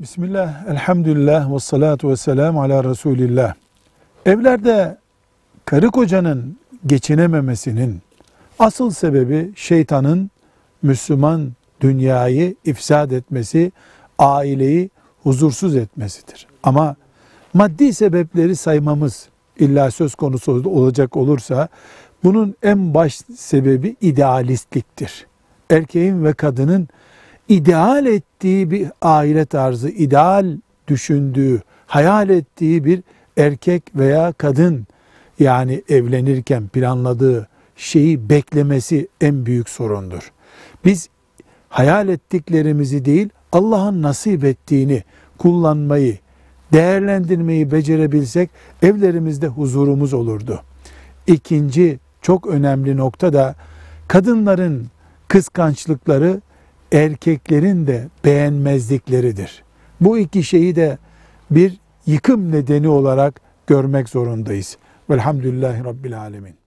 Bismillah, elhamdülillah ve salatu ve selamu ala Resulillah. Evlerde karı kocanın geçinememesinin asıl sebebi şeytanın Müslüman dünyayı ifsad etmesi, aileyi huzursuz etmesidir. Ama maddi sebepleri saymamız illa söz konusu olacak olursa bunun en baş sebebi idealistliktir. Erkeğin ve kadının ideal ettiği bir aile tarzı, ideal düşündüğü, hayal ettiği bir erkek veya kadın yani evlenirken planladığı şeyi beklemesi en büyük sorundur. Biz hayal ettiklerimizi değil, Allah'ın nasip ettiğini kullanmayı, değerlendirmeyi becerebilsek evlerimizde huzurumuz olurdu. İkinci çok önemli nokta da kadınların kıskançlıkları erkeklerin de beğenmezlikleridir. Bu iki şeyi de bir yıkım nedeni olarak görmek zorundayız. Velhamdülillahi Rabbil Alemin.